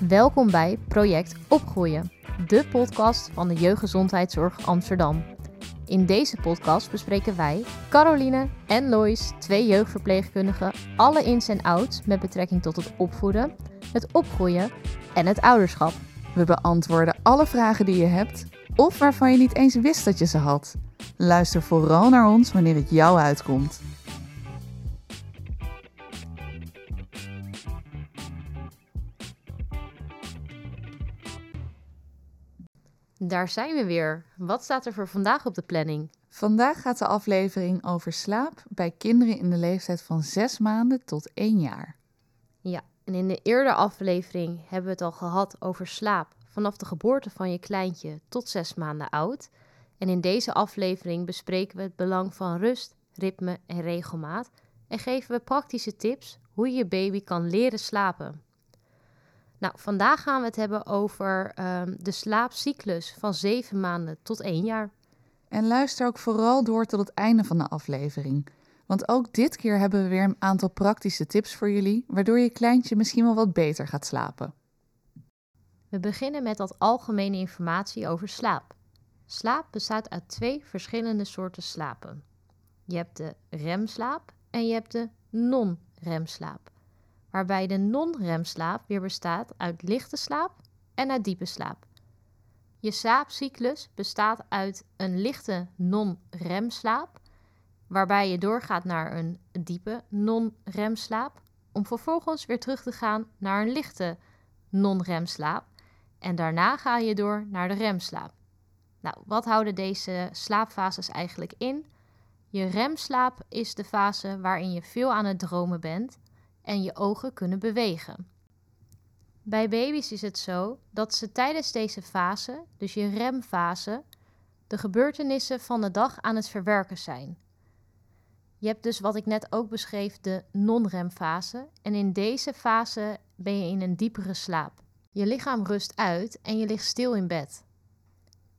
Welkom bij Project Opgroeien, de podcast van de Jeugdgezondheidszorg Amsterdam. In deze podcast bespreken wij, Caroline en Lois, twee jeugdverpleegkundigen, alle ins en outs met betrekking tot het opvoeden, het opgroeien en het ouderschap. We beantwoorden alle vragen die je hebt of waarvan je niet eens wist dat je ze had. Luister vooral naar ons wanneer het jou uitkomt. Daar zijn we weer. Wat staat er voor vandaag op de planning? Vandaag gaat de aflevering over slaap bij kinderen in de leeftijd van 6 maanden tot 1 jaar. Ja, en in de eerdere aflevering hebben we het al gehad over slaap vanaf de geboorte van je kleintje tot 6 maanden oud. En in deze aflevering bespreken we het belang van rust, ritme en regelmaat en geven we praktische tips hoe je je baby kan leren slapen. Nou, vandaag gaan we het hebben over ehm, de slaapcyclus van 7 maanden tot 1 jaar. En luister ook vooral door tot het einde van de aflevering. Want ook dit keer hebben we weer een aantal praktische tips voor jullie, waardoor je kleintje misschien wel wat beter gaat slapen. We beginnen met wat algemene informatie over slaap. Slaap bestaat uit twee verschillende soorten slapen. Je hebt de remslaap en je hebt de non-remslaap. Waarbij de non-remslaap weer bestaat uit lichte slaap en uit diepe slaap. Je slaapcyclus bestaat uit een lichte non-remslaap, waarbij je doorgaat naar een diepe non-remslaap, om vervolgens weer terug te gaan naar een lichte non-remslaap. En daarna ga je door naar de remslaap. Nou, wat houden deze slaapfases eigenlijk in? Je remslaap is de fase waarin je veel aan het dromen bent en je ogen kunnen bewegen. Bij baby's is het zo dat ze tijdens deze fase, dus je remfase, de gebeurtenissen van de dag aan het verwerken zijn. Je hebt dus wat ik net ook beschreef, de non-remfase. En in deze fase ben je in een diepere slaap. Je lichaam rust uit en je ligt stil in bed.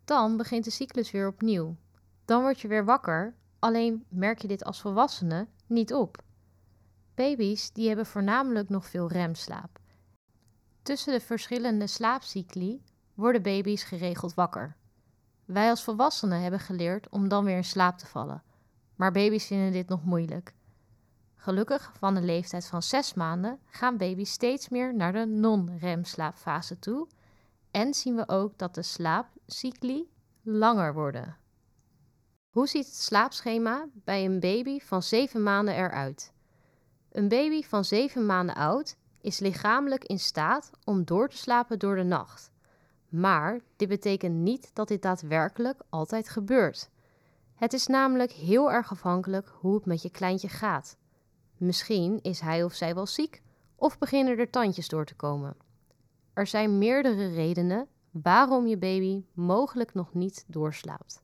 Dan begint de cyclus weer opnieuw. Dan word je weer wakker, alleen merk je dit als volwassene niet op. Baby's die hebben voornamelijk nog veel remslaap. Tussen de verschillende slaapcycli worden baby's geregeld wakker. Wij als volwassenen hebben geleerd om dan weer in slaap te vallen, maar baby's vinden dit nog moeilijk. Gelukkig van de leeftijd van 6 maanden gaan baby's steeds meer naar de non-remslaapfase toe en zien we ook dat de slaapcycli langer worden. Hoe ziet het slaapschema bij een baby van 7 maanden eruit? Een baby van 7 maanden oud is lichamelijk in staat om door te slapen door de nacht. Maar dit betekent niet dat dit daadwerkelijk altijd gebeurt. Het is namelijk heel erg afhankelijk hoe het met je kleintje gaat. Misschien is hij of zij wel ziek of beginnen er tandjes door te komen. Er zijn meerdere redenen waarom je baby mogelijk nog niet doorslaapt.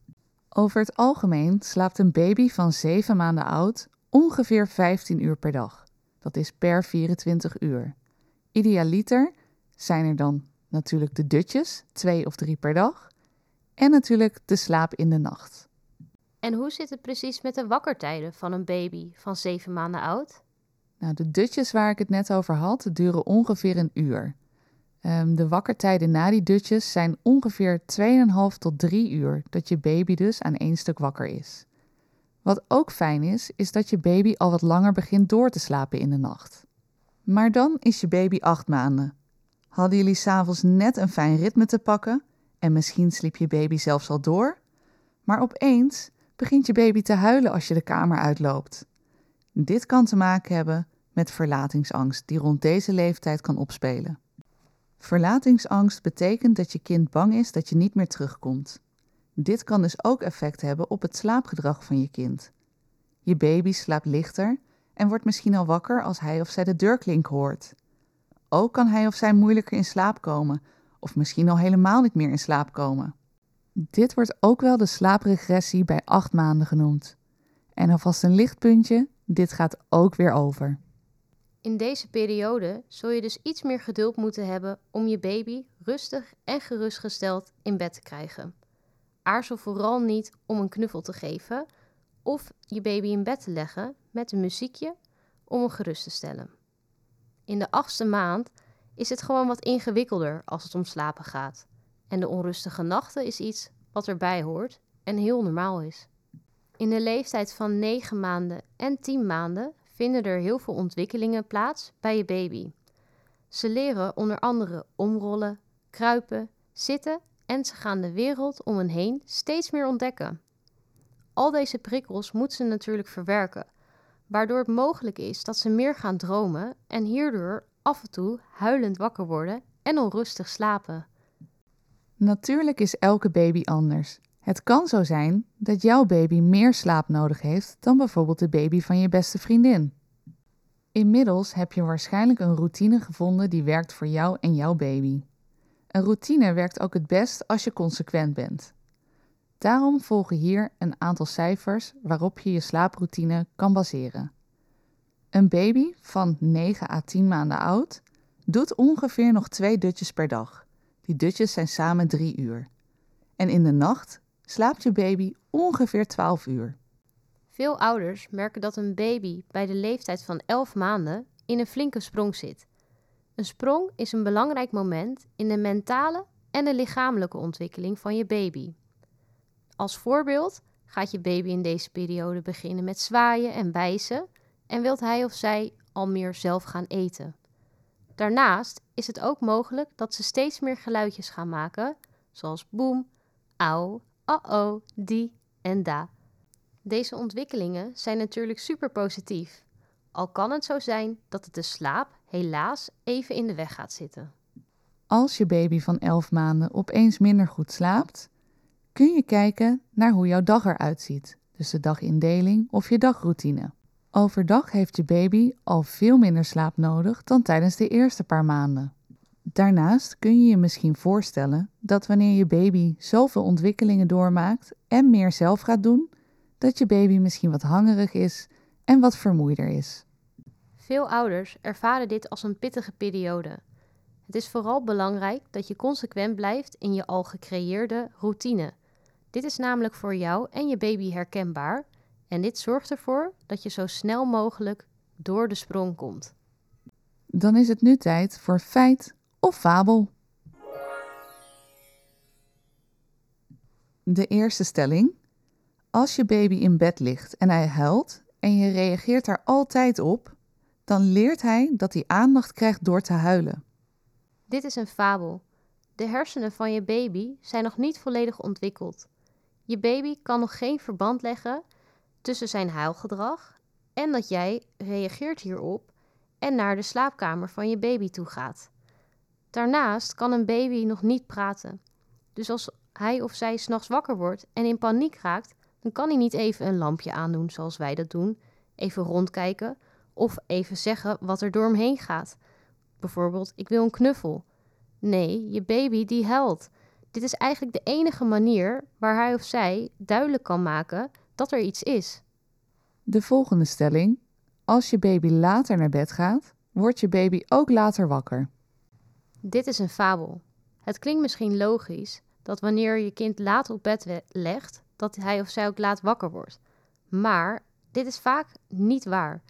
Over het algemeen slaapt een baby van 7 maanden oud ongeveer 15 uur per dag. Dat is per 24 uur. Idealiter zijn er dan natuurlijk de dutjes, twee of drie per dag. En natuurlijk de slaap in de nacht. En hoe zit het precies met de wakkertijden van een baby van 7 maanden oud? Nou, de dutjes waar ik het net over had, duren ongeveer een uur. Um, de wakkertijden na die dutjes zijn ongeveer 2,5 tot 3 uur dat je baby dus aan één stuk wakker is. Wat ook fijn is, is dat je baby al wat langer begint door te slapen in de nacht. Maar dan is je baby 8 maanden. Hadden jullie s'avonds net een fijn ritme te pakken en misschien sliep je baby zelfs al door? Maar opeens begint je baby te huilen als je de kamer uitloopt. Dit kan te maken hebben met verlatingsangst die rond deze leeftijd kan opspelen. Verlatingsangst betekent dat je kind bang is dat je niet meer terugkomt. Dit kan dus ook effect hebben op het slaapgedrag van je kind. Je baby slaapt lichter en wordt misschien al wakker als hij of zij de deurklink hoort. Ook kan hij of zij moeilijker in slaap komen, of misschien al helemaal niet meer in slaap komen. Dit wordt ook wel de slaapregressie bij acht maanden genoemd. En alvast een lichtpuntje, dit gaat ook weer over. In deze periode zul je dus iets meer geduld moeten hebben om je baby rustig en gerustgesteld in bed te krijgen. Aarzel vooral niet om een knuffel te geven of je baby in bed te leggen met een muziekje om hem gerust te stellen. In de achtste maand is het gewoon wat ingewikkelder als het om slapen gaat. En de onrustige nachten is iets wat erbij hoort en heel normaal is. In de leeftijd van 9 maanden en 10 maanden vinden er heel veel ontwikkelingen plaats bij je baby. Ze leren onder andere omrollen, kruipen, zitten en ze gaan de wereld om hen heen steeds meer ontdekken. Al deze prikkels moeten ze natuurlijk verwerken, waardoor het mogelijk is dat ze meer gaan dromen en hierdoor af en toe huilend wakker worden en onrustig slapen. Natuurlijk is elke baby anders. Het kan zo zijn dat jouw baby meer slaap nodig heeft dan bijvoorbeeld de baby van je beste vriendin. Inmiddels heb je waarschijnlijk een routine gevonden die werkt voor jou en jouw baby. Een routine werkt ook het best als je consequent bent. Daarom volgen hier een aantal cijfers waarop je je slaaproutine kan baseren. Een baby van 9 à 10 maanden oud doet ongeveer nog twee dutjes per dag. Die dutjes zijn samen 3 uur. En in de nacht slaapt je baby ongeveer 12 uur. Veel ouders merken dat een baby bij de leeftijd van 11 maanden in een flinke sprong zit. Een sprong is een belangrijk moment in de mentale en de lichamelijke ontwikkeling van je baby. Als voorbeeld gaat je baby in deze periode beginnen met zwaaien en wijzen en wilt hij of zij al meer zelf gaan eten. Daarnaast is het ook mogelijk dat ze steeds meer geluidjes gaan maken, zoals boem, au, oh-oh, die en da. Deze ontwikkelingen zijn natuurlijk super positief, al kan het zo zijn dat het de slaap helaas even in de weg gaat zitten. Als je baby van 11 maanden opeens minder goed slaapt, kun je kijken naar hoe jouw dag eruit ziet, dus de dagindeling of je dagroutine. Overdag heeft je baby al veel minder slaap nodig dan tijdens de eerste paar maanden. Daarnaast kun je je misschien voorstellen dat wanneer je baby zoveel ontwikkelingen doormaakt en meer zelf gaat doen, dat je baby misschien wat hangerig is en wat vermoeider is. Veel ouders ervaren dit als een pittige periode. Het is vooral belangrijk dat je consequent blijft in je al gecreëerde routine. Dit is namelijk voor jou en je baby herkenbaar en dit zorgt ervoor dat je zo snel mogelijk door de sprong komt. Dan is het nu tijd voor feit of fabel. De eerste stelling. Als je baby in bed ligt en hij huilt en je reageert daar altijd op, dan leert hij dat hij aandacht krijgt door te huilen. Dit is een fabel. De hersenen van je baby zijn nog niet volledig ontwikkeld. Je baby kan nog geen verband leggen tussen zijn huilgedrag en dat jij reageert hierop en naar de slaapkamer van je baby toe gaat. Daarnaast kan een baby nog niet praten. Dus als hij of zij s'nachts wakker wordt en in paniek raakt, dan kan hij niet even een lampje aandoen zoals wij dat doen, even rondkijken of even zeggen wat er door hem heen gaat. Bijvoorbeeld, ik wil een knuffel. Nee, je baby die huilt. Dit is eigenlijk de enige manier waar hij of zij duidelijk kan maken dat er iets is. De volgende stelling. Als je baby later naar bed gaat, wordt je baby ook later wakker. Dit is een fabel. Het klinkt misschien logisch dat wanneer je kind laat op bed legt, dat hij of zij ook laat wakker wordt. Maar dit is vaak niet waar.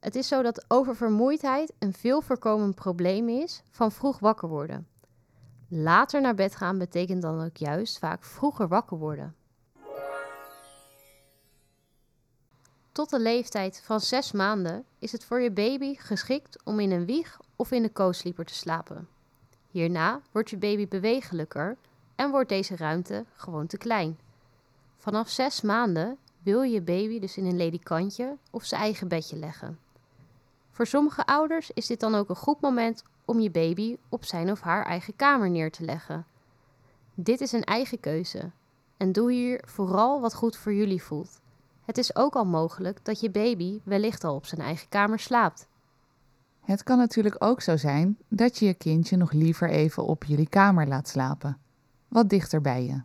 Het is zo dat oververmoeidheid een veel voorkomend probleem is van vroeg wakker worden. Later naar bed gaan betekent dan ook juist vaak vroeger wakker worden. Tot de leeftijd van 6 maanden is het voor je baby geschikt om in een wieg of in een co-sleeper te slapen. Hierna wordt je baby bewegelijker en wordt deze ruimte gewoon te klein. Vanaf 6 maanden wil je baby dus in een ledikantje of zijn eigen bedje leggen. Voor sommige ouders is dit dan ook een goed moment om je baby op zijn of haar eigen kamer neer te leggen. Dit is een eigen keuze en doe hier vooral wat goed voor jullie voelt. Het is ook al mogelijk dat je baby wellicht al op zijn eigen kamer slaapt. Het kan natuurlijk ook zo zijn dat je je kindje nog liever even op jullie kamer laat slapen, wat dichter bij je.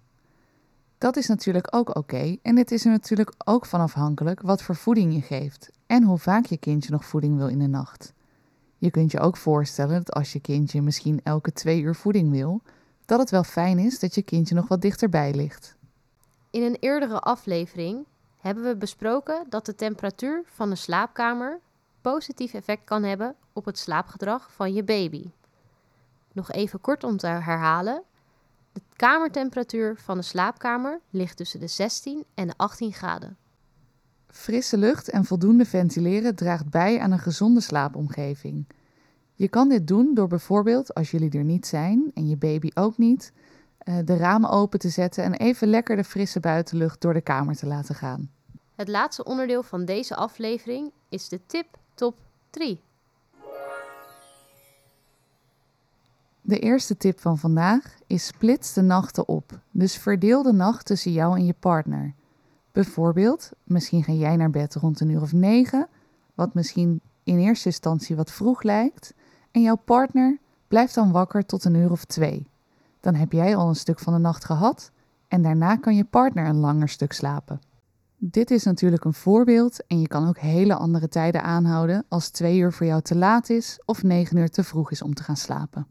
Dat is natuurlijk ook oké en het is er natuurlijk ook van afhankelijk wat voor voeding je geeft en hoe vaak je kindje nog voeding wil in de nacht. Je kunt je ook voorstellen dat als je kindje misschien elke twee uur voeding wil, dat het wel fijn is dat je kindje nog wat dichterbij ligt. In een eerdere aflevering hebben we besproken dat de temperatuur van de slaapkamer positief effect kan hebben op het slaapgedrag van je baby. Nog even kort om te herhalen. De kamertemperatuur van de slaapkamer ligt tussen de 16 en de 18 graden. Frisse lucht en voldoende ventileren draagt bij aan een gezonde slaapomgeving. Je kan dit doen door bijvoorbeeld, als jullie er niet zijn en je baby ook niet, eh, de ramen open te zetten en even lekker de frisse buitenlucht door de kamer te laten gaan. Het laatste onderdeel van deze aflevering is de tip top 3. De eerste tip van vandaag is splits de nachten op. Dus verdeel de nacht tussen jou en je partner. Bijvoorbeeld, misschien ga jij naar bed rond een uur of negen, wat misschien in eerste instantie wat vroeg lijkt, en jouw partner blijft dan wakker tot een uur of twee. Dan heb jij al een stuk van de nacht gehad en daarna kan je partner een langer stuk slapen. Dit is natuurlijk een voorbeeld en je kan ook hele andere tijden aanhouden als twee uur voor jou te laat is of negen uur te vroeg is om te gaan slapen.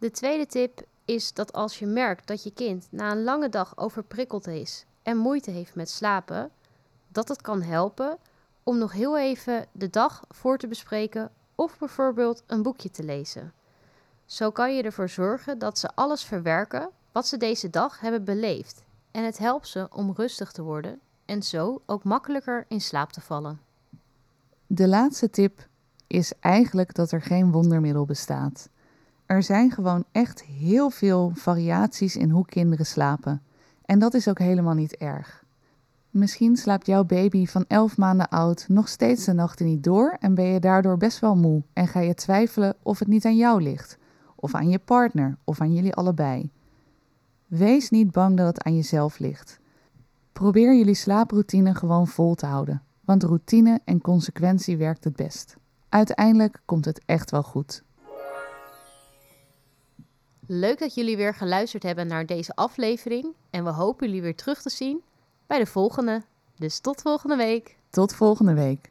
De tweede tip is dat als je merkt dat je kind na een lange dag overprikkeld is en moeite heeft met slapen, dat het kan helpen om nog heel even de dag voor te bespreken of bijvoorbeeld een boekje te lezen. Zo kan je ervoor zorgen dat ze alles verwerken wat ze deze dag hebben beleefd en het helpt ze om rustig te worden en zo ook makkelijker in slaap te vallen. De laatste tip is eigenlijk dat er geen wondermiddel bestaat. Er zijn gewoon echt heel veel variaties in hoe kinderen slapen. En dat is ook helemaal niet erg. Misschien slaapt jouw baby van 11 maanden oud nog steeds de nachten niet door en ben je daardoor best wel moe en ga je twijfelen of het niet aan jou ligt, of aan je partner, of aan jullie allebei. Wees niet bang dat het aan jezelf ligt. Probeer jullie slaaproutine gewoon vol te houden, want routine en consequentie werkt het best. Uiteindelijk komt het echt wel goed. Leuk dat jullie weer geluisterd hebben naar deze aflevering en we hopen jullie weer terug te zien bij de volgende. Dus tot volgende week. Tot volgende week.